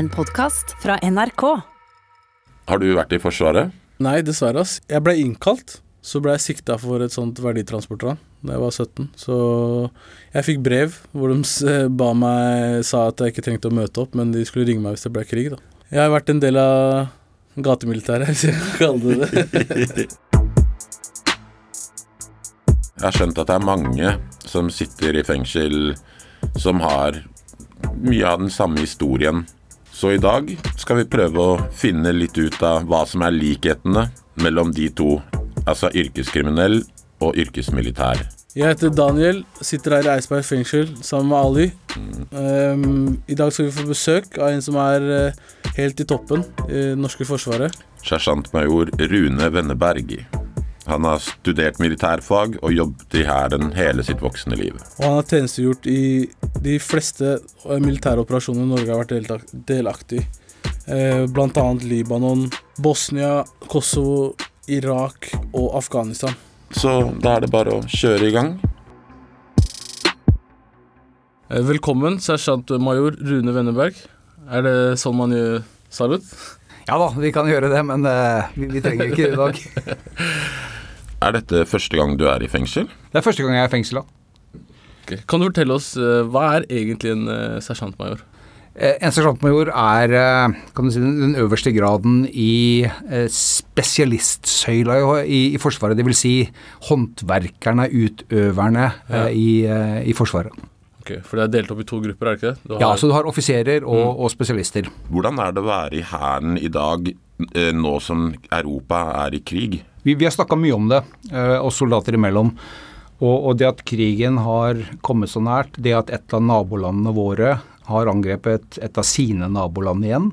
En podkast fra NRK. Har du vært i Forsvaret? Nei, dessverre. ass. Jeg ble innkalt, så ble jeg sikta for et sånt verditransportran da jeg var 17. Så jeg fikk brev hvor de ba meg sa at jeg ikke trengte å møte opp, men de skulle ringe meg hvis det ble krig. da. Jeg har vært en del av gatemilitæret, hvis jeg kan kalle det det. Jeg har skjønt at det er mange som sitter i fengsel som har mye av den samme historien. Så i dag skal vi prøve å finne litt ut av hva som er likhetene mellom de to, altså yrkeskriminell og yrkesmilitær. Jeg heter Daniel, sitter her i Eidsberg fengsel sammen med Ali. Ehm, I dag skal vi få besøk av en som er eh, helt i toppen i det norske forsvaret. Sersjantmajor Rune Venneberg. Han har studert militærfag og jobbet i Hæren hele sitt voksne liv. Og han har tjenestegjort i de fleste eh, militære operasjoner Norge har vært delaktig i. Bl.a. blant annet Libanon, Bosnia, Kosovo, Irak og Afghanistan. Så da er det bare å kjøre i gang. Velkommen, velkommen, sersjantmajor Rune Wenneberg. Er det sånn man gjør salut? Ja da, vi kan gjøre det, men uh, vi, vi trenger ikke det i dag. Er dette første gang du er i fengsel? Det er første gang jeg er i fengsel. da. Okay. Kan du fortelle oss eh, hva er egentlig en uh, sersjantmajor? Eh, En sersjantmajor er kan du si, den øverste graden i spesialistsøyla i, i, i Forsvaret. Dvs. Si håndverkerne, utøverne Ja. i, i Forsvaret. Ok, For det er delt opp i to grupper, er det ikke det? Du har- Ja, så du har offiserer og, og spesialister. Hvordan er det å være i Hæren i dag, nå som Europa er i krig? Vi, vi har snakka mye om det, eh, oss soldater imellom. Og, og det at krigen har kommet så nært, det at et av nabolandene våre har angrepet et av sine naboland igjen,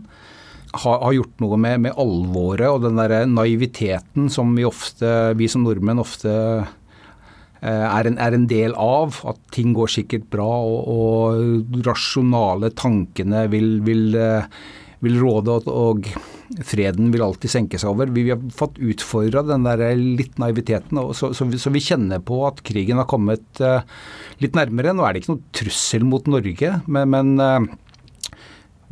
har, har gjort noe med, med alvoret og den derre naiviteten som vi ofte, vi som nordmenn ofte eh, er en, er en del av. At ting går sikkert bra, og, og rasjonale tankene vil, vil, eh, vil råde, og, og freden vil alltid senke seg over. Vi, har fått utfordra den der litt naiviteten, så, så, vi, så vi kjenner på at krigen har kommet uh, litt nærmere. Nå er det ikke noen trussel mot Norge, men, men uh,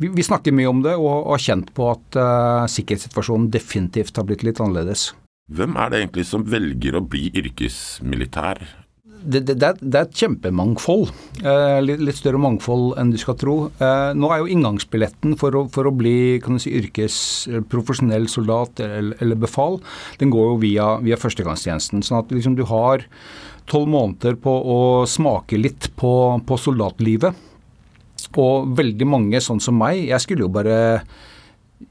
vi, vi snakker mye om det og, og har kjent på at uh, sikkerhetssituasjonen definitivt har blitt litt annerledes. Hvem er det egentlig som velger å bli yrkesmilitær? Det, det, det, er, et kjempemangfold. Eh, litt, litt større mangfold enn du skal tro. Eh, nå er jo inngangsbilletten for å, for å bli kan du si, yrkes, eh, soldat eller, eller befal, den går jo via, via førstegangstjenesten. Sånn at liksom, du har tolv måneder på å smake litt på, på soldatlivet. Og veldig mange, sånn som meg, jeg skulle jo bare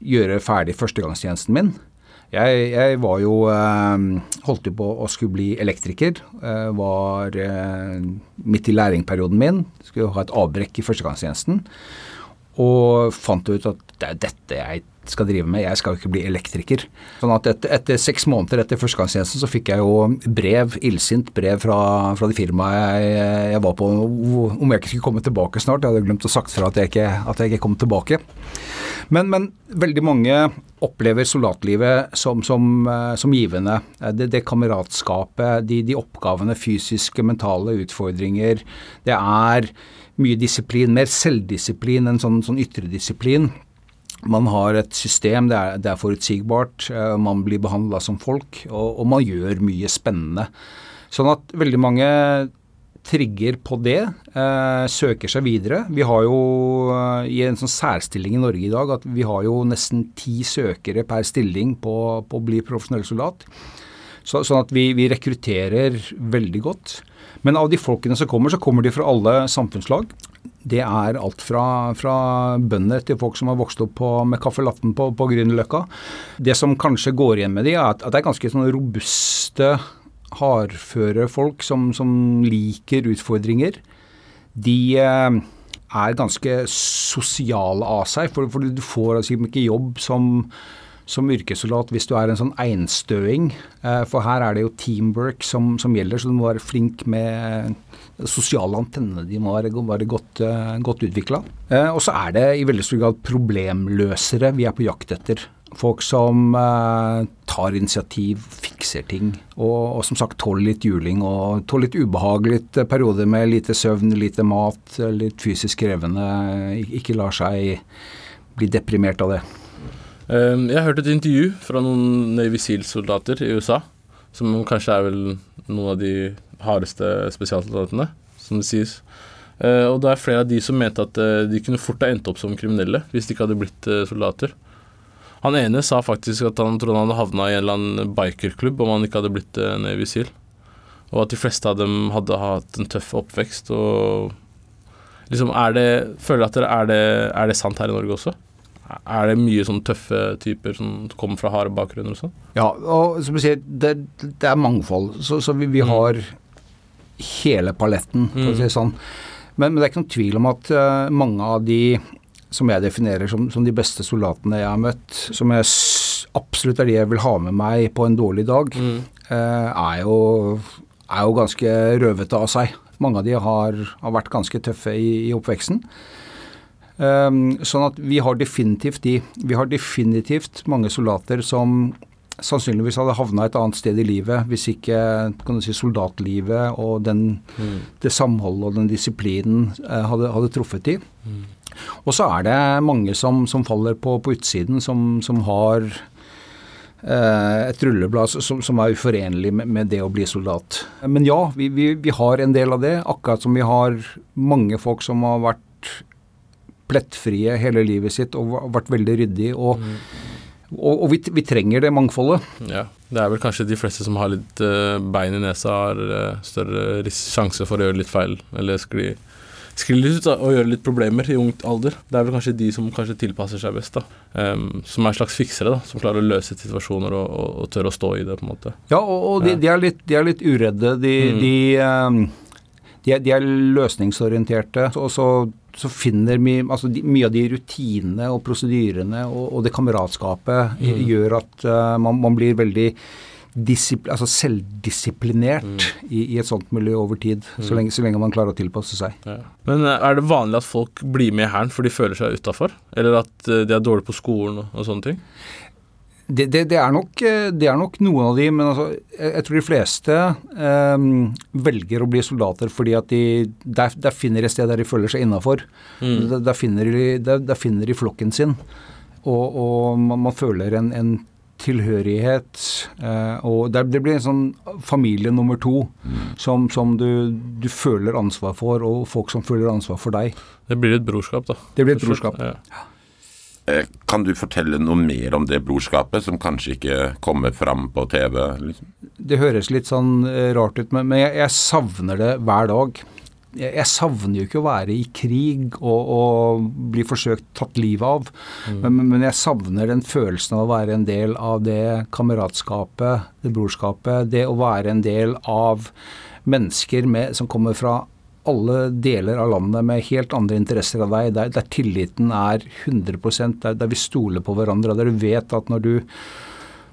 gjøre ferdig førstegangstjenesten min. Jeg, jeg var jo eh, Holdt jo på å skulle bli elektriker. Eh, var eh, midt i læringperioden min. Skulle ha et avbrekk i førstegangstjenesten. Og fant ut at det er dette jeg skal drive med. Jeg skal jo ikke bli elektriker. Sånn at etter, etter seks måneder etter førstegangstjenesten så fikk jeg jo brev, illsint brev fra, fra det firmaet jeg, jeg var på om jeg ikke skulle komme tilbake snart. Jeg hadde glemt å sagt fra at jeg ikke, at jeg ikke kom tilbake. Men, men veldig mange opplever soldatlivet som, som, eh, som givende. Det, det kameratskapet, de, de oppgavene, fysiske, mentale utfordringer. Det er mye disiplin, mer selvdisiplin enn sånn, sånn ytre disiplin. Man har et system, det er, det er forutsigbart, eh, man blir behandla som folk, og, og man gjør mye spennende. Sånn at veldig mange trigger på det, eh, søker seg videre. Vi har jo eh, i en sånn særstilling i Norge i dag at vi har jo nesten ti søkere per stilling på, på å bli profesjonell soldat. Så, sånn at vi, vi rekrutterer veldig godt. Men av de folkene som kommer, så kommer de fra alle samfunnslag. Det er alt fra, fra bønder til folk som har vokst opp på, med caffè latten på, på Grünerløkka. Det som kanskje går igjen med de, er at, at det er ganske sånn robuste, hardføre folk som, som liker utfordringer. De eh, er ganske sosiale av seg, for, for du får altså ikke jobb som som yrkessoldat hvis du er en sånn einstøing. Eh, For her er det jo teamwork som, som gjelder, så du må være flink med sosiale antennene. De må være, være godt, eh, godt utvikla. Og så er det i veldig stor grad problemløsere vi er på jakt etter. Folk som eh, tar initiativ, fikser ting, og, og som sagt tåler litt juling og tåler litt ubehagelig litt eh, perioder med lite søvn, lite mat, litt fysisk krevende, ikke lar seg bli deprimert av det. Um, jeg hørte et intervju fra noen Navy Seal-soldater i USA, som kanskje er vel noen av de hardeste spesialsoldatene, som det sies. Uh, og det er flere av de som mente at uh, de kunne fort ha endt opp som kriminelle hvis de ikke hadde blitt uh, soldater. Han ene sa faktisk at han trodde han hadde havna i en eller annen bikerklubb om han ikke hadde blitt Navy Seal. Og at de fleste av dem hadde hatt en tøff oppvekst. Og liksom er det Føler at det er, det er det sant her i Norge også? Er det mye sånn tøffe typer som kommer fra harde bakgrunner og sånn? Ja, og som du sier, det, det er mangfold. Så, så vi, vi, mm. har hele paletten, for å si det mm. sånn. Men, men, det er ikke noen tvil om at uh, mange av de som jeg definerer som, som, de beste soldatene jeg har møtt, som jeg absolutt er de jeg vil ha med meg på en dårlig dag, mm. uh, er, jo, er, jo, ganske røvete av seg. Mange av de har, har vært ganske tøffe i, i oppveksten. Um, sånn at vi har definitivt de. Vi har definitivt mange soldater som sannsynligvis hadde havna et annet sted i livet hvis ikke kan du si, soldatlivet og den, mm. det samholdet og den disiplinen uh, hadde, hadde, truffet de. Mm. Og så er det mange som, som faller på, på utsiden, som, som har uh, et rulleblad som, som, er uforenlig med, med, det å bli soldat. Men ja, vi, vi, vi har en del av det, akkurat som vi har mange folk som har vært plettfrie hele livet sitt og vært veldig ryddig. og mm. Og, og vi, vi, trenger det mangfoldet. Ja, Det er vel kanskje de fleste som har litt uh, bein i nesa, har uh, større sjanse for å gjøre litt feil, eller skli, skli litt ut da, og gjøre litt problemer i ungt alder. Det er vel kanskje de som kanskje tilpasser seg best, da. Um, som er slags fiksere, da, som klarer å løse situasjoner og, og, og tør å stå i det, på en måte. Ja, og, de, de, er litt, de, er litt, uredde. De, mm. de, um, er, de er løsningsorienterte. og så så finner vi altså de, Mye av de rutinene og prosedyrene og, og det kameratskapet mm. gjør at uh, man, man, blir veldig altså selvdisiplinert mm. i, i, et sånt miljø over tid, mm. så, lenge, så, lenge, man klarer å tilpasse seg. Ja. Men eh, er det vanlig at folk blir med i Hæren for de føler seg utafor? Eller at eh, de er dårlige på skolen og, og sånne ting? Det, det, det, er nok, eh, det, er nok, noen av de, men altså, jeg, jeg, tror de fleste um, velger å bli soldater fordi at de der, der finner et sted der de føler seg innafor. Mm. Der, der, finner de, der, der, finner de flokken sin. Og, og man, man, føler en, en tilhørighet. Eh, og det, blir en sånn familie nummer to mm. som, som du, du, føler ansvar for, og folk som føler ansvar for deg. Det blir et brorskap, da. Det blir et brorskap. Ja. Eh, kan du fortelle noe mer om det brorskapet, som kanskje ikke kommer fram på TV? Liksom? Det høres litt sånn eh, rart ut, men jeg, jeg savner det hver dag. Jeg, jeg, savner jo ikke å være i krig og, og bli forsøkt tatt livet av, mm. men, men, jeg savner den følelsen av å være en del av det kameratskapet, det brorskapet. Det å være en del av mennesker med, som kommer fra alle deler av landet med helt andre interesser av deg, der, der tilliten er 100 der, der, vi stoler på hverandre, der du vet at når du,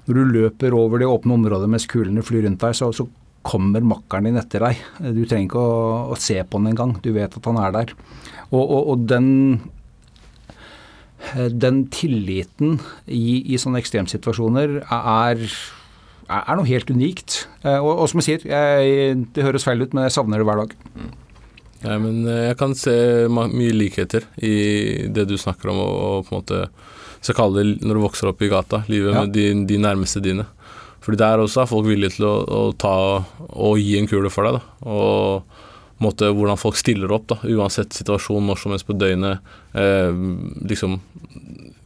når du løper over det åpne området mens kulene flyr rundt deg, så, så kommer makkeren din etter deg. Du trenger ikke å, å se på han engang, du vet at han er der. Og, og, og den, den tilliten i, i sånne ekstremsituasjoner er er noe helt unikt. Og, og som jeg sier, jeg, det høres feil ut, men jeg savner det hver dag. Ja, men eh, jeg kan se mye likheter i det du snakker om, og, og på en måte skal kalle det når du vokser opp i gata, livet ja. med de, de, nærmeste dine. Fordi der også er folk villige til å, å ta og gi en kule for deg, da. Og måte, hvordan folk stiller opp, da, uansett situasjon, når som helst på døgnet. Eh, liksom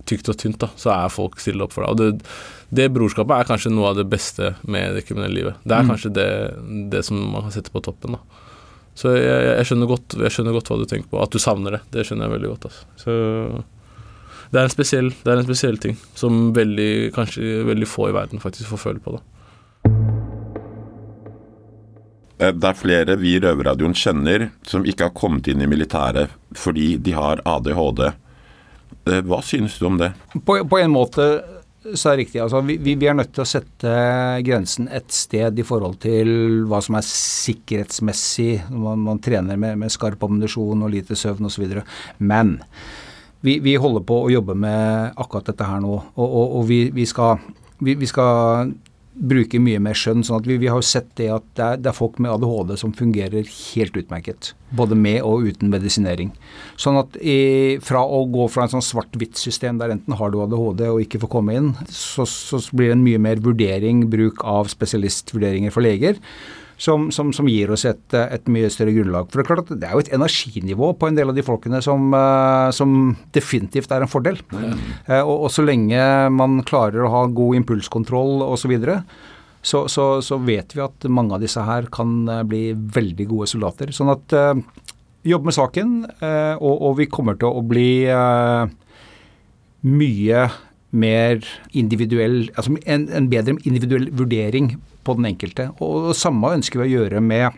tykt og tynt, da, så er folk stille opp for deg. Og det, det, brorskapet er kanskje noe av det beste med det kriminelle livet. Det er mm. kanskje det, det, som man kan sette på toppen, da. Så jeg, jeg, skjønner godt, jeg, skjønner godt, hva du tenker på. At du savner det. Det skjønner jeg veldig godt. Altså. Så det er, en spesiell, det er en spesiell ting som veldig, kanskje veldig få i verden faktisk får føle på. da. Eh, det er flere vi i Røverradioen kjenner som ikke har kommet inn i militæret fordi de har ADHD. Eh, hva synes du om det? På, på en måte så er det riktig. Altså, vi, vi, er nødt til å sette grensen et sted i forhold til hva som er sikkerhetsmessig. Man, man trener med, med skarp ammunisjon og lite søvn osv. Men vi, vi, holder på å jobbe med akkurat dette her nå. Og, og, og vi, vi, skal, vi, skal bruker mye mer skjønn. sånn at vi, vi har jo sett det at det er, det er, folk med ADHD som fungerer helt utmerket. Både med og uten medisinering. Sånn at i, fra å gå fra en sånn svart-hvitt-system der enten har du ADHD og ikke får komme inn, så, så blir det en mye mer vurdering, bruk av spesialistvurderinger for leger som, som, som gir oss et, et, mye større grunnlag. For Det er klart at det er jo et energinivå på en del av de folkene som, eh, som definitivt er en fordel. Ja. Og, og, så lenge man klarer å ha god impulskontroll osv., så, så, så, så vet vi at mange av disse her kan eh, bli veldig gode soldater. Sånn at uh, jobb med saken, og, og, vi kommer til å bli mye mer individuell Altså en, en bedre individuell vurdering på den enkelte. Og, og samme ønsker vi å gjøre med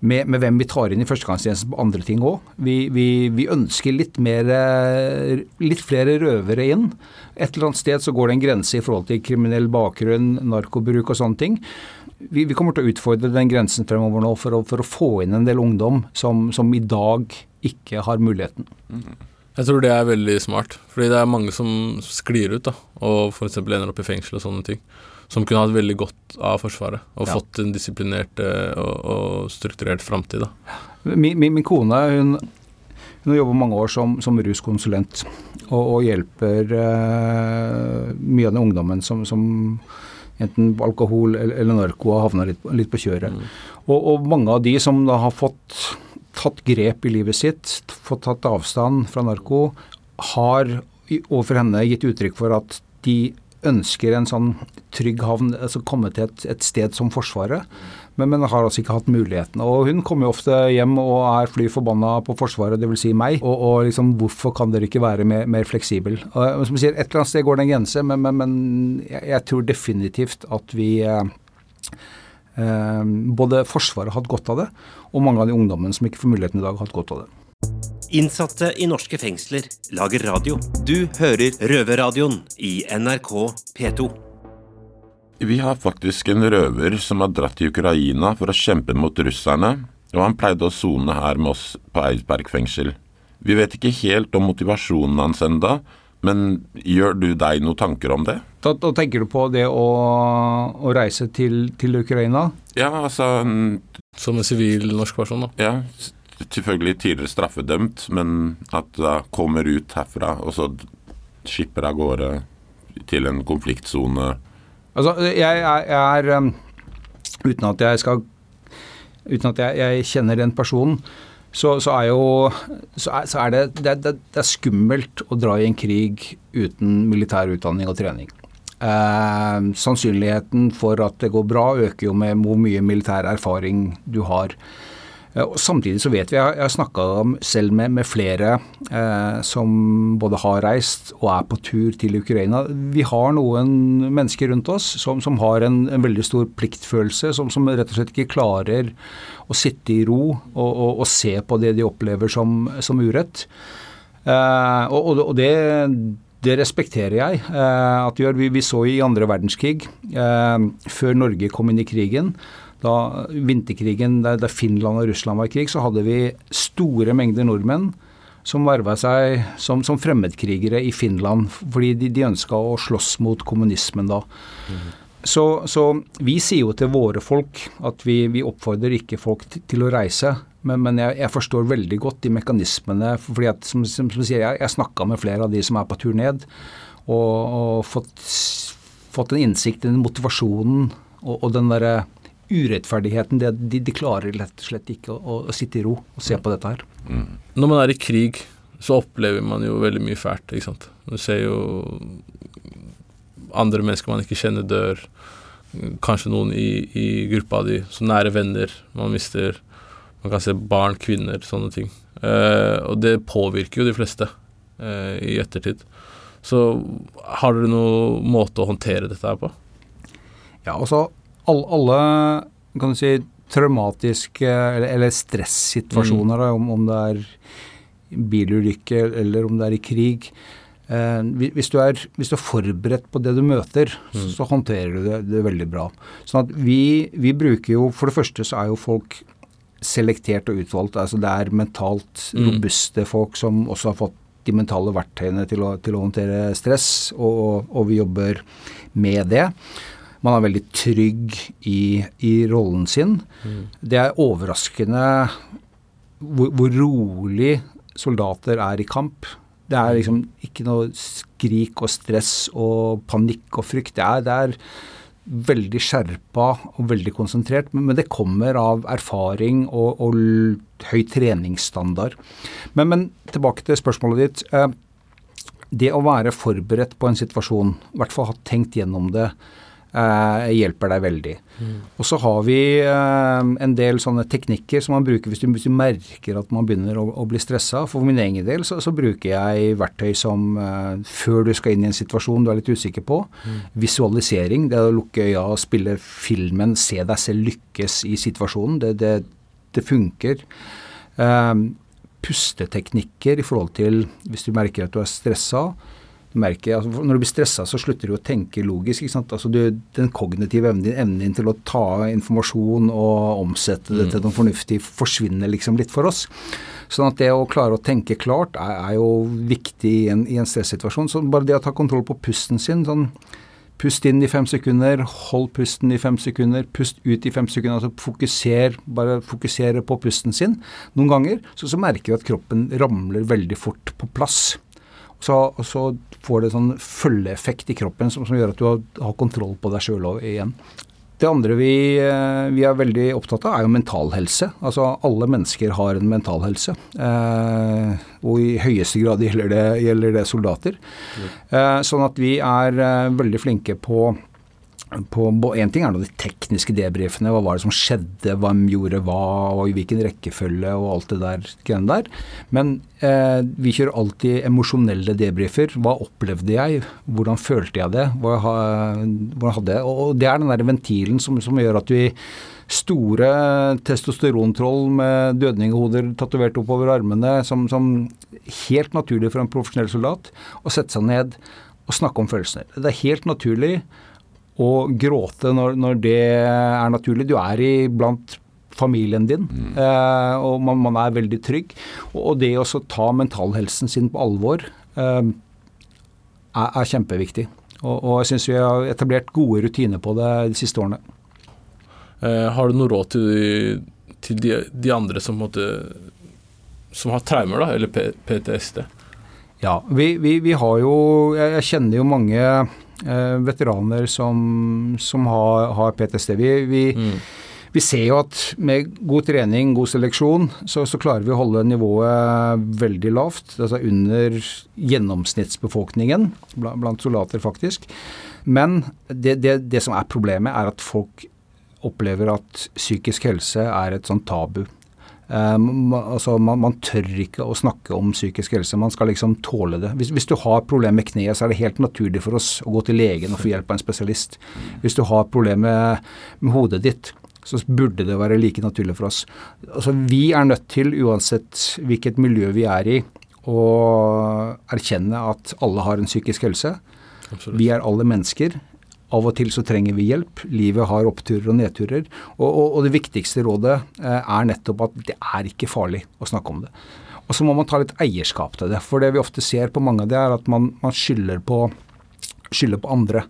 med, med, hvem vi tar inn i førstegangstjenesten på andre ting òg. Vi, vi, vi, ønsker litt, mer, litt flere røvere inn. Et eller annet sted så går det en grense i forhold til kriminell bakgrunn, narkobruk og sånne ting. Vi, vi kommer til å utfordre den grensen fremover nå for å, for å få inn en del ungdom som, som, i dag ikke har muligheten. Jeg tror det er veldig smart, fordi det er mange som sklir ut da, og f.eks. ender opp i fengsel og sånne ting som kunne hatt veldig godt av Forsvaret. Og ja. fått en disiplinert eh, og, og strukturert framtid. Min, min, min, kone hun, hun har jobbet mange år som, som ruskonsulent og, og hjelper eh, mye av den ungdommen som, som enten alkohol eller, eller narko har havna litt, litt, på kjøret. Mm. Og, og, mange av de som da har fått tatt grep i livet sitt, fått tatt avstand fra narko, har overfor henne gitt uttrykk for at de ønsker en sånn trygg havn, altså komme til et, et sted som Forsvaret, men, men, har altså ikke hatt muligheten. Og Hun kommer jo ofte hjem og er fly forbanna på Forsvaret, dvs. Si meg. Og, og, liksom, hvorfor kan dere ikke være mer, mer fleksibel? Og, som sier, Et eller annet sted går det en grense, men, men, men jeg, jeg, tror definitivt at vi eh, eh, Både Forsvaret har hatt godt av det, og mange av de ungdommene som ikke får muligheten i dag, har hatt godt av det. Innsatte i norske fengsler lager radio. Du hører Røverradioen i NRK P2. Vi har faktisk en røver som har dratt til Ukraina for å kjempe mot russerne, og han pleide å sone her med oss på Eidsberg fengsel. Vi vet ikke helt om motivasjonen hans enda, men gjør du deg noen tanker om det? Da, da tenker du på det å, å reise til, til, Ukraina? Ja, altså Som en sivil norsk person, da? Ja, selvfølgelig tidligere straffedømt, men at det kommer ut herfra, og så skipper av gårde til en konfliktsone. Altså, jeg, er um, Uten at jeg skal Uten at jeg, jeg kjenner den personen, så, så, er jo så er, så er det, det, det, det, er skummelt å dra i en krig uten militær utdanning og trening. Eh, sannsynligheten for at det går bra, øker jo med hvor mye militær erfaring du har. Og samtidig så vet vi, jeg har snakka selv med, med flere eh, som både har reist og er på tur til Ukraina. Vi har noen mennesker rundt oss som, som har en, en, veldig stor pliktfølelse, som, som, rett og slett ikke klarer å sitte i ro og, og, og se på det de opplever som, som urett. Eh, og, og, det det respekterer jeg eh, at. Vi, vi, så i andre verdenskrig, eh, før Norge kom inn i krigen, da vinterkrigen, der, der Finland og Russland var i krig, så hadde vi store mengder nordmenn som verva seg som, som, fremmedkrigere i Finland, fordi de, de ønska å slåss mot kommunismen da. Mm. Så, så, vi sier jo til våre folk at vi, vi oppfordrer ikke folk til, til å reise. Men, men jeg, jeg, forstår veldig godt de mekanismene. fordi at, som, som, som sier, Jeg, jeg snakka med flere av de som er på tur ned, og, og fått, fått, en innsikt i den motivasjonen og, og den derre urettferdigheten. Det, de, de, klarer rett og slett ikke å, å, sitte i ro og se på dette her. Mm. Når man er i krig, så opplever man jo veldig mye fælt. ikke sant? Du ser jo andre mennesker man ikke kjenner, dør. Kanskje noen i, i gruppa di. Så nære venner man mister. Man kan se barn, kvinner, sånne ting. Eh, og det påvirker jo de fleste eh, i ettertid. Så har dere noen måte å håndtere dette her på? Ja, altså alle, alle kan du si, traumatiske eller, eller stressituasjoner, mm. om, om, det er bilulykke eller om det er i krig. Eh, hvis, du er, hvis, du er, forberedt på det du møter, mm. så, så håndterer du det, det, veldig bra. Sånn at vi, vi, bruker jo For det første så er jo folk selektert og utvalgt. altså Det er mentalt mm. robuste folk som også har fått de mentale verktøyene til å, til å håndtere stress, og, og, vi jobber med det. Man er veldig trygg i, i rollen sin. Det er overraskende hvor, hvor rolig soldater er i kamp. Det er liksom ikke noe skrik og stress og panikk og frykt. Det er, det er veldig skjerpa og veldig konsentrert, men, men det kommer av erfaring og, og høy treningsstandard. Men, men tilbake til spørsmålet ditt. Eh, det å være forberedt på en situasjon, i hvert fall ha tenkt gjennom det, eh, hjelper deg veldig. Og så har vi eh, en del sånne teknikker som man bruker hvis du, hvis du merker at man begynner å, å bli stressa. For min egen del så, så bruker jeg verktøy som eh, før du skal inn i en situasjon du er litt usikker på. Visualisering, det er å lukke øya og spille filmen, se deg selv lykkes i situasjonen. Det, det, det funker. Eh, pusteteknikker i forhold til hvis du merker at du er stressa. Du merker, altså når du blir stressa, så slutter du å tenke logisk. ikke sant? Altså du, Den kognitive evnen din, evnen din til å ta informasjon og omsette det til noe fornuftig, forsvinner liksom litt for oss. Sånn at det å klare å tenke klart er, er jo viktig i en, i en stressituasjon. Så bare det å ta kontroll på pusten sin sånn Pust inn i fem sekunder, hold pusten i fem sekunder, pust ut i fem sekunder. altså Fokuser, bare fokusere på pusten sin. Noen ganger så, så merker vi at kroppen ramler veldig fort på plass. Så, så får det sånn følgeeffekt i kroppen som, som gjør at du har, har kontroll på deg sjøl igjen. Det andre vi, eh, vi er veldig opptatt av, er jo mental helse. Altså alle mennesker har en mental helse. Eh, og i høyeste grad gjelder det, gjelder det soldater. Eh, sånn at vi er eh, veldig flinke på En ting er nå de tekniske debrifene, hva var det som skjedde, hvem gjorde hva, og i hvilken rekkefølge og alt det der der. Men eh, vi kjører alltid emosjonelle debrifer. Hva opplevde jeg? Hvordan følte jeg det? Hvordan hadde jeg Og det er den der ventilen som, som gjør at vi Store testosterontroll med dødninghoder tatovert oppover armene, som, som helt naturlig for en profesjonell soldat, å sette seg ned og snakke om følelsene. Det er helt naturlig å gråte når, når det er naturlig. Du er i blant familien din, eh, og man, man er veldig trygg. Og, og det å ta mentalhelsen sin på alvor eh, er, er kjempeviktig. Og, og jeg syns vi har etablert gode rutiner på det de siste årene. Eh, har du noe råd til, de, til de, de andre som, måtte, som har traumer, da, eller PTSD? Ja, vi, vi, vi har jo Jeg kjenner jo mange veteraner som, som har, har PTSD. Vi, vi, vi ser jo at med god trening, god seleksjon, så, så klarer vi å holde nivået veldig lavt. Altså under gjennomsnittsbefolkningen blant, blant soldater, faktisk. Men det, det, det som er problemet, er at folk opplever at psykisk helse er et sånn tabu. Eh, altså man, man tør ikke å snakke om psykisk helse. Man skal liksom tåle det. Hvis, hvis du har problemer med kneet, så er det helt naturlig for oss å gå til legen og få hjelp av en spesialist. Hvis du har problemer med, med hodet ditt, så burde det være like naturlig for oss. Altså Vi er nødt til, uansett hvilket miljø vi er i, å erkjenne at alle har en psykisk helse. Vi er alle mennesker. Av og til så trenger vi hjelp. Livet har oppturer og nedturer. Og, og, og det viktigste rådet eh, er nettopp at det er ikke farlig å snakke om det. Og så må man ta litt eierskap til det. For det vi ofte ser på mange av det, er at man, man skylder, på, skylder på andre.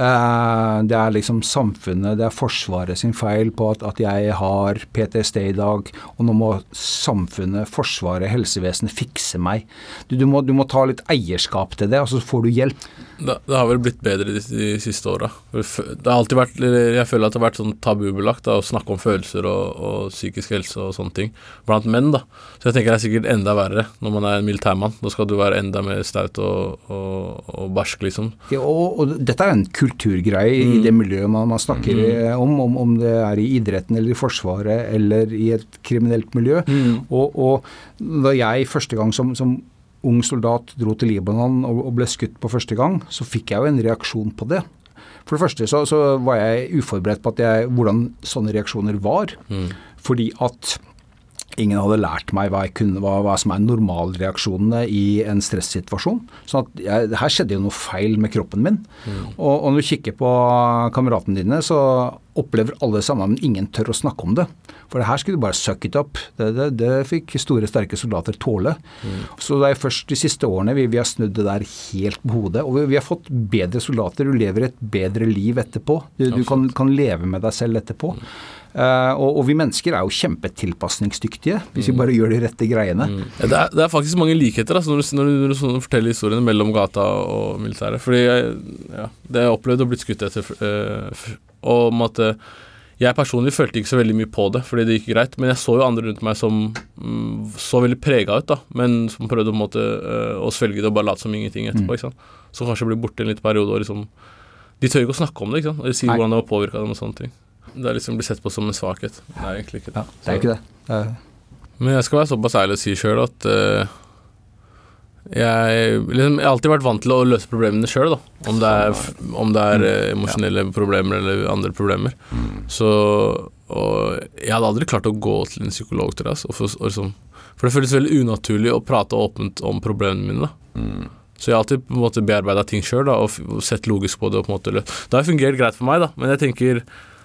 Eh, det er liksom samfunnet, det er Forsvaret sin feil på at, at jeg har PTSD i dag, og nå må samfunnet, Forsvaret, helsevesenet fikse meg. Du, du, må, du må ta litt eierskap til det, og så får du hjelp. Det, det har vel blitt bedre de, de siste åra. Det har alltid vært Jeg føler at det har vært sånn tabubelagt da, å snakke om følelser og, og psykisk helse og sånne ting blant menn. da Så jeg tenker det er sikkert enda verre når man er en militærmann. Da skal du være enda mer staut og, og, og barsk, liksom. Ja, og, og dette er en kulturgreie i det miljøet man, man snakker mm. om, om, om det er i idretten eller i Forsvaret eller i et kriminelt miljø. Og, og da jeg første gang som, som ung soldat dro til Libanon og, og ble skutt på første gang, så fikk jeg jo en reaksjon på det. For det første så, så var jeg uforberedt på at jeg, hvordan sånne reaksjoner var. Fordi at ingen hadde lært meg hva, jeg kunne, hva, hva som er normalreaksjonene i en stressituasjon. Så at jeg, her skjedde jo noe feil med kroppen min. Og, og når du kikker på kameratene dine, så opplever alle sammen, men ingen tør å snakke om det. For det her skulle du bare suck it up. Det, det, det fikk store, sterke soldater tåle. Så det er først de siste årene vi, vi har snudd det der helt på hodet. Og vi, vi har fått bedre soldater. Du lever et bedre liv etterpå. Du, du kan, kan leve med deg selv etterpå. Eh, og, og vi mennesker er jo kjempetilpasningsdyktige hvis vi bare gjør de rette greiene. Ja, det, er, det er faktisk mange likheter altså, når, du, når, du, når du sånn forteller historiene mellom gata og militæret. Fordi jeg, ja, det jeg opplevde å blitt skutt etter øh, om at øh, jeg personlig følte ikke så veldig mye på det, fordi det gikk greit. Men jeg så jo andre rundt meg som mm, så veldig prega ut, da. Men som prøvde på en måte øh, å svelge det og bare late som ingenting etterpå. ikke sant? Som kanskje blir borte en liten periode og liksom De tør ikke å snakke om det, ikke sant. Og si Nei. hvordan det har påvirka dem og sånne ting. Det er liksom blir sett på som en svakhet. Det er egentlig ikke det. Ja, det er ikke det. Eh, Men jeg skal være såpass ærlig og si sjøl at uh, jeg, liksom, jeg har alltid vært vant til å løse problemene sjøl, om det er, om det er eh, emosjonelle problemer eller andre problemer. Så Og jeg hadde aldri klart å gå til en psykolog, tror jeg. altså, for, liksom, for det føles veldig unaturlig å prate åpent om problemene mine. da Så jeg har alltid på en måte bearbeida ting sjøl og, og sett logisk på det. og på en måte Det har fungert greit for meg, da, men jeg tenker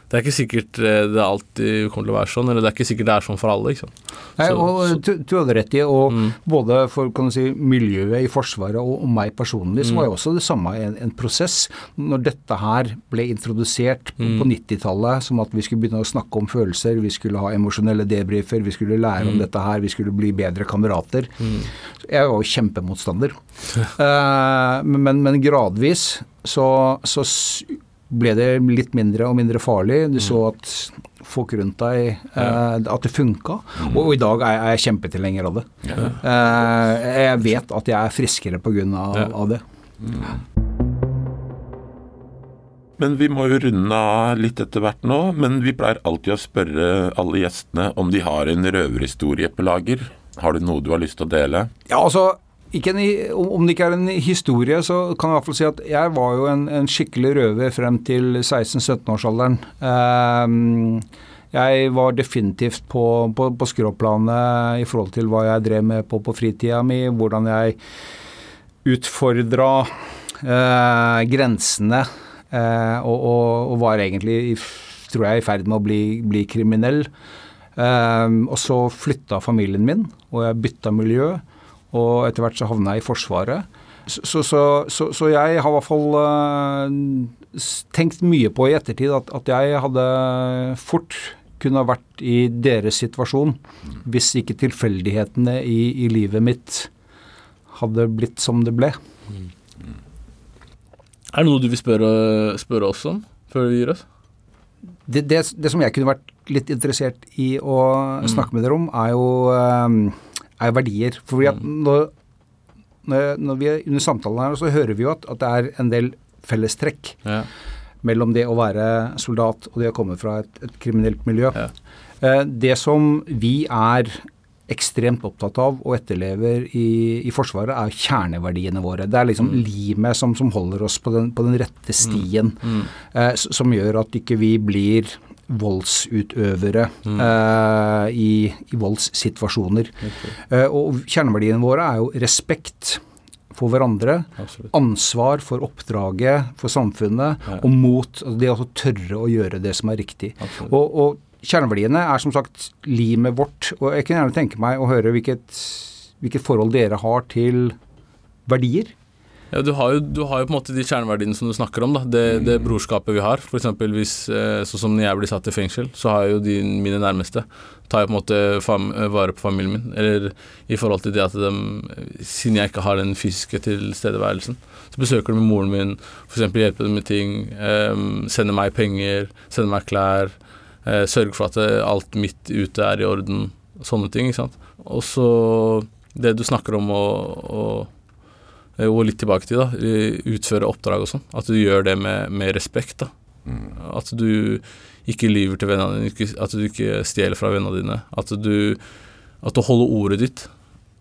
det er ikke sikkert eh, det alltid kommer til å være sånn, eller det er ikke sikkert det er sånn for alle. sant? Nei, Så- og så- du, hadde rett i, og Mm. både for kan du si, miljøet i Forsvaret og, og meg personlig, så Mm. var jo også det samme en, en prosess. Når dette her ble introdusert på, Mm. på 90-tallet, som at vi skulle begynne å snakke om følelser, vi skulle ha emosjonelle debrifer, vi skulle lære Mm. om dette her, vi skulle bli bedre kamerater. Jeg var jo kjempemotstander. uh, men, men gradvis så, så ble det litt mindre og mindre farlig. Du så at folk rundt deg eh, At det funka. Og, og i dag er, er jeg kjempetilhenger av det. Eh, jeg vet at jeg er friskere pga. Ja. av det. Men vi må jo runde av litt etter hvert nå. Men vi pleier alltid å spørre alle gjestene om de har en røverhistorie på lager. Har du noe du har lyst til å dele? Ja, altså en, om det ikke er en historie, så kan jeg i hvert fall si at jeg var jo en, en skikkelig røver frem til 16-17-årsalderen. Ehm, jeg var definitivt på, på, på skråplanet i forhold til hva jeg drev med på, på fritida mi, hvordan jeg utfordra eh, grensene, eh, og, og, og var egentlig, tror jeg, i ferd med å bli, bli kriminell. Ehm, og så flytta familien min, og jeg bytta miljø. Og etter hvert så havna jeg i Forsvaret. Så, så, så, så, jeg har i hvert fall eh, tenkt mye på i ettertid at, at jeg hadde fort kunne ha vært i deres situasjon hvis ikke tilfeldighetene i, i livet mitt hadde blitt som det ble. Er det noe du vil spørre, spørre oss om før vi gir oss? Det, det, det som jeg kunne vært litt interessert i å snakke med dere om, er jo, eh, er verdier. Fordi at når, når, når vi er under samtalen her, så hører vi jo at, at det er en del fellestrekk Ja. mellom det å være soldat og det å komme fra et, et kriminelt miljø. Ja. Eh, Det som vi er ekstremt opptatt av og etterlever i, i Forsvaret, er kjerneverdiene våre. Det er liksom limet som, som holder oss på den, på den rette stien, eh, som gjør at ikke vi blir voldsutøvere eh, i, i voldssituasjoner. Eh, og kjerneverdiene våre er jo respekt for hverandre, Absolutt. ansvar for oppdraget, for samfunnet, Ja. og mot altså det å tørre å gjøre det som er riktig. Absolutt. Og, og kjerneverdiene er som sagt limet vårt, og jeg kunne gjerne tenke meg å høre hvilket, hvilket forhold dere har til verdier. Ja, du har, jo, du har jo på en måte de kjerneverdiene som du snakker om, da. Det, det brorskapet vi har. For eksempel hvis, eh, sånn som når jeg blir satt i fengsel, så har jeg jo de mine nærmeste tar jeg på en måte eh, vare på familien min. Eller i forhold til det at de, siden jeg ikke har den fysiske tilstedeværelsen, så besøker de moren min, f.eks. hjelper dem med ting, Um, sender meg penger, sender meg klær, Uh, sørger for at alt mitt ute er i orden. Sånne ting, ikke sant. Og så det du snakker om å, og litt tilbake til da, eh, utføre oppdrag og sånn. At du gjør det med, med respekt. da. At du ikke lyver til vennene dine, at du ikke stjeler fra vennene dine. At du, at du holder ordet ditt.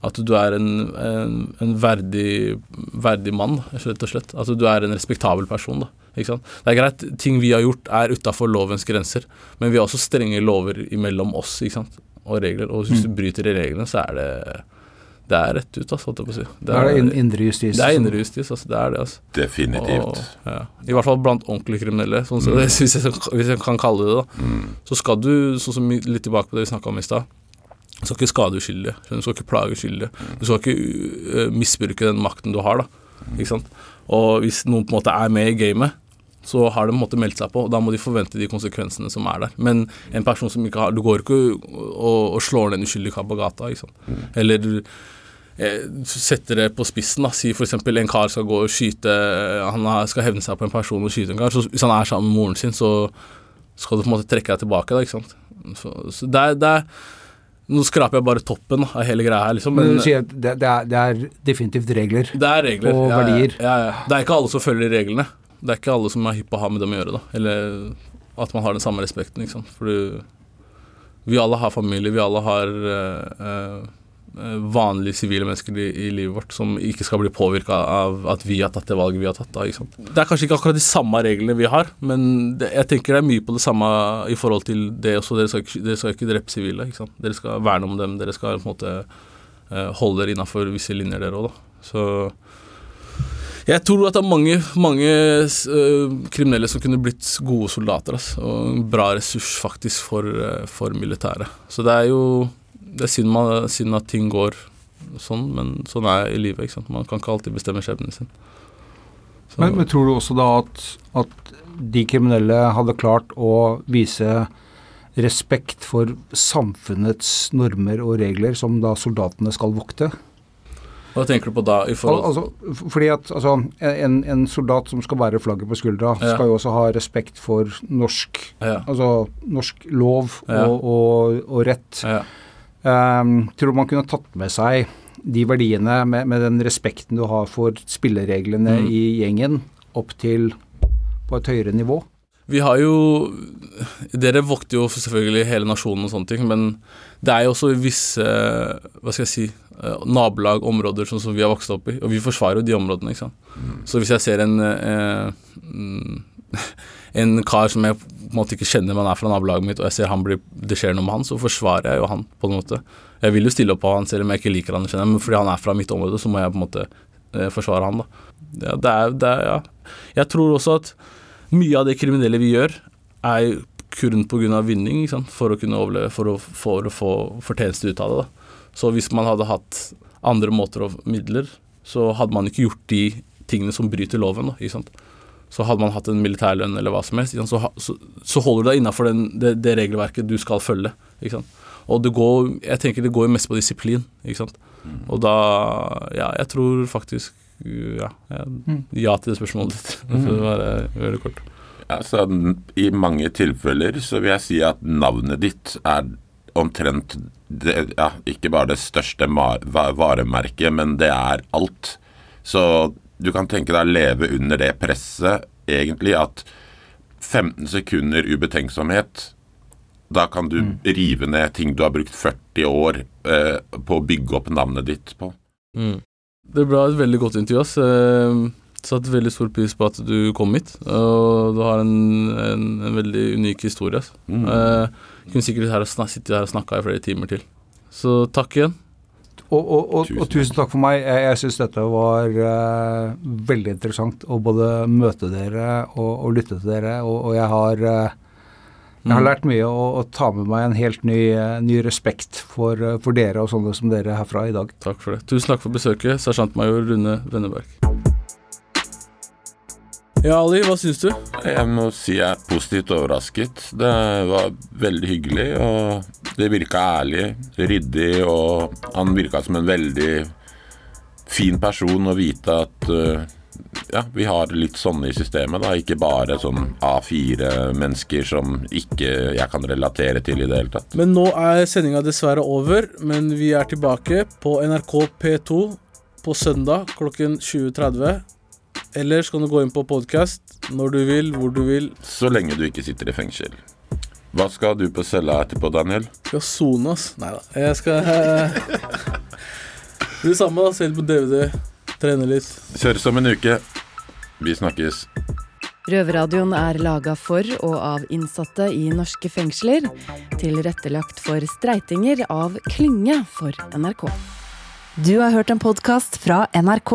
At du er en, en, en verdig, verdig mann, rett og slett. At du er en respektabel person. da. Ikke sant? Det er greit, ting vi har gjort er utafor lovens grenser, men vi har også strenge lover imellom oss ikke sant? og regler. Og hvis du bryter de reglene, så er det det er rett ut, altså, holdt jeg på å si. Det er, det indre justis? Det er indre justis, altså. Det er det, altså. Definitivt. Og, ja. I hvert fall blant ordentlige kriminelle, sånn, så, mm. hvis, jeg, hvis, jeg, kan kalle det det. Mm. Så skal du, sånn som litt tilbake på det vi snakka om i stad, du skal ikke skade uskyldige. Du skal ikke plage uskyldige. Mm. Du skal ikke uh, misbruke den makten du har, da. Ikke sant? Og hvis noen på en måte er med i gamet, så har de på en måte meldt seg på, og da må de forvente de konsekvensene som er der. Men en person som ikke har Du går ikke og, og slår ned en uskyldig kar på gata, ikke sant. Mm. Eller eh, setter det på spissen, da. Si f.eks. en kar skal gå og skyte Han skal hevne seg på en person og skyte en kar. Så hvis han er sammen med moren sin, så skal du på en måte trekke deg tilbake, da, ikke sant. Så, så det er, det er nå skraper jeg bare toppen da, av hele greia her, liksom. Men, men du sier at det, det, er, det, er, definitivt regler, det er regler og ja, verdier. Ja, ja, det er ikke alle som følger reglene det er ikke alle som er hypp på å ha med dem å gjøre, da. Eller at man har den samme respekten, ikke sant. For vi alle har familie, vi alle har uh, uh, vanlige sivile mennesker i, i, livet vårt som ikke skal bli påvirka av at vi har tatt det valget vi har tatt. Da, ikke? Det er kanskje ikke akkurat de samme reglene vi har, men det, jeg tenker det er mye på det samme i forhold til det også. Dere skal, dere skal ikke drepe sivile. ikke? Dere skal verne om dem. Dere skal på en måte uh, holde dere innafor visse linjer, dere òg. Så jeg tror at det er mange, mange uh, kriminelle som kunne blitt gode soldater. Altså, og en bra ressurs faktisk for, uh, for militæret. Så det er jo Det er synd, man, synd, at ting går sånn, men sånn er i livet. ikke sant? Man kan ikke alltid bestemme skjebnen sin. Men, men, tror du også da at, at de kriminelle hadde klart å vise respekt for samfunnets normer og regler som da soldatene skal vokte? Hva tenker du på da? i forhold altså, fordi at altså, en, en, soldat som skal bære flagget på skuldra, ja. skal jo også ha respekt for norsk, ja. altså, norsk lov ja. og, og, og, rett. Um, tror man kunne tatt med seg de verdiene med, med den respekten du har for spillereglene mm. i gjengen, opp til på et høyere nivå? Vi har jo Dere vokter jo selvfølgelig hele nasjonen og sånne ting, men det er jo også visse Hva skal jeg si Eh, nabolag, områder sånn som vi har vokst opp i. Og vi forsvarer jo de områdene, ikke sant. Mm. Så hvis jeg ser en eh, mm, en kar som jeg på en måte ikke kjenner, men er fra nabolaget mitt, og jeg ser han blir, det skjer noe med han, så forsvarer jeg jo han på en måte. Jeg vil jo stille opp på han selv om jeg ikke liker han, kjenner, men fordi han er fra mitt område, så må jeg på en måte eh, forsvare han, da. Ja, det er, det er, ja. Jeg tror også at mye av det kriminelle vi gjør, er kun pga. vinning, ikke sant? for å kunne overleve, for å, for å få fortjeneste ut av det. da. Så hvis man hadde hatt andre måter og midler, så hadde man ikke gjort de tingene som bryter loven. Da, ikke sant? Så hadde man hatt en militærlønn eller hva som helst, så, så, så, holder du deg innafor det, det, regelverket du skal følge. Ikke sant? Og det går, jeg tenker det går mest på disiplin. Ikke sant? Mm. Og da Ja, jeg tror faktisk Ja, mm. ja til det spørsmålet ditt. For å være veldig kort. Ja, så I mange tilfeller så vil jeg si at navnet ditt er omtrent det, ja, ikke bare det største varemerket, men det er alt. Så du kan tenke deg å leve under det presset, egentlig, at 15 sekunder ubetenksomhet da kan du mm. rive ned ting du har brukt 40 år eh, på å bygge opp navnet ditt på. Mm. Det ble et veldig godt intervju. ass. Eh, satt veldig stor pris på at du kom hit. Og du har en, en, en veldig unik historie. ass. Mm. Eh, kunne sikkert her sittet her og snakka i flere timer til. Så takk igjen. Og, og, og, tusen. og tusen takk for meg. Jeg, jeg syns dette var uh, veldig interessant å både møte dere og, lytte til dere. Og, jeg har uh, jeg har mm. lært mye og, ta med meg en helt ny, uh, ny respekt for, for, dere og sånne som dere herfra i dag. Takk for det. Tusen takk for besøket, sersjantmajor Rune Venneberg. Ja, Ali, hva syns du? Jeg må si jeg er positivt overrasket. Det var veldig hyggelig, og det virka ærlig, ryddig, og han virka som en veldig fin person å vite at uh, ja, vi har litt sånne i systemet, da. Ikke bare sånn A4-mennesker som ikke jeg kan relatere til i det hele tatt. Men nå er sendinga dessverre over, men vi er tilbake på NRK P2 på søndag klokken 20.30. Eller kan du gå inn på podkast når du vil, hvor du vil. Så lenge du ikke sitter i fengsel. Hva skal du på cella etterpå, Daniel? Skal sone, ass. Nei da. Jeg skal Det samme, da. Se litt på DVD. Trene litt. Kjøres om en uke. Vi snakkes. Røverradioen er laga for og av innsatte i norske fengsler. Tilrettelagt for streitinger av Klynge for NRK. Du har hørt en podkast fra NRK.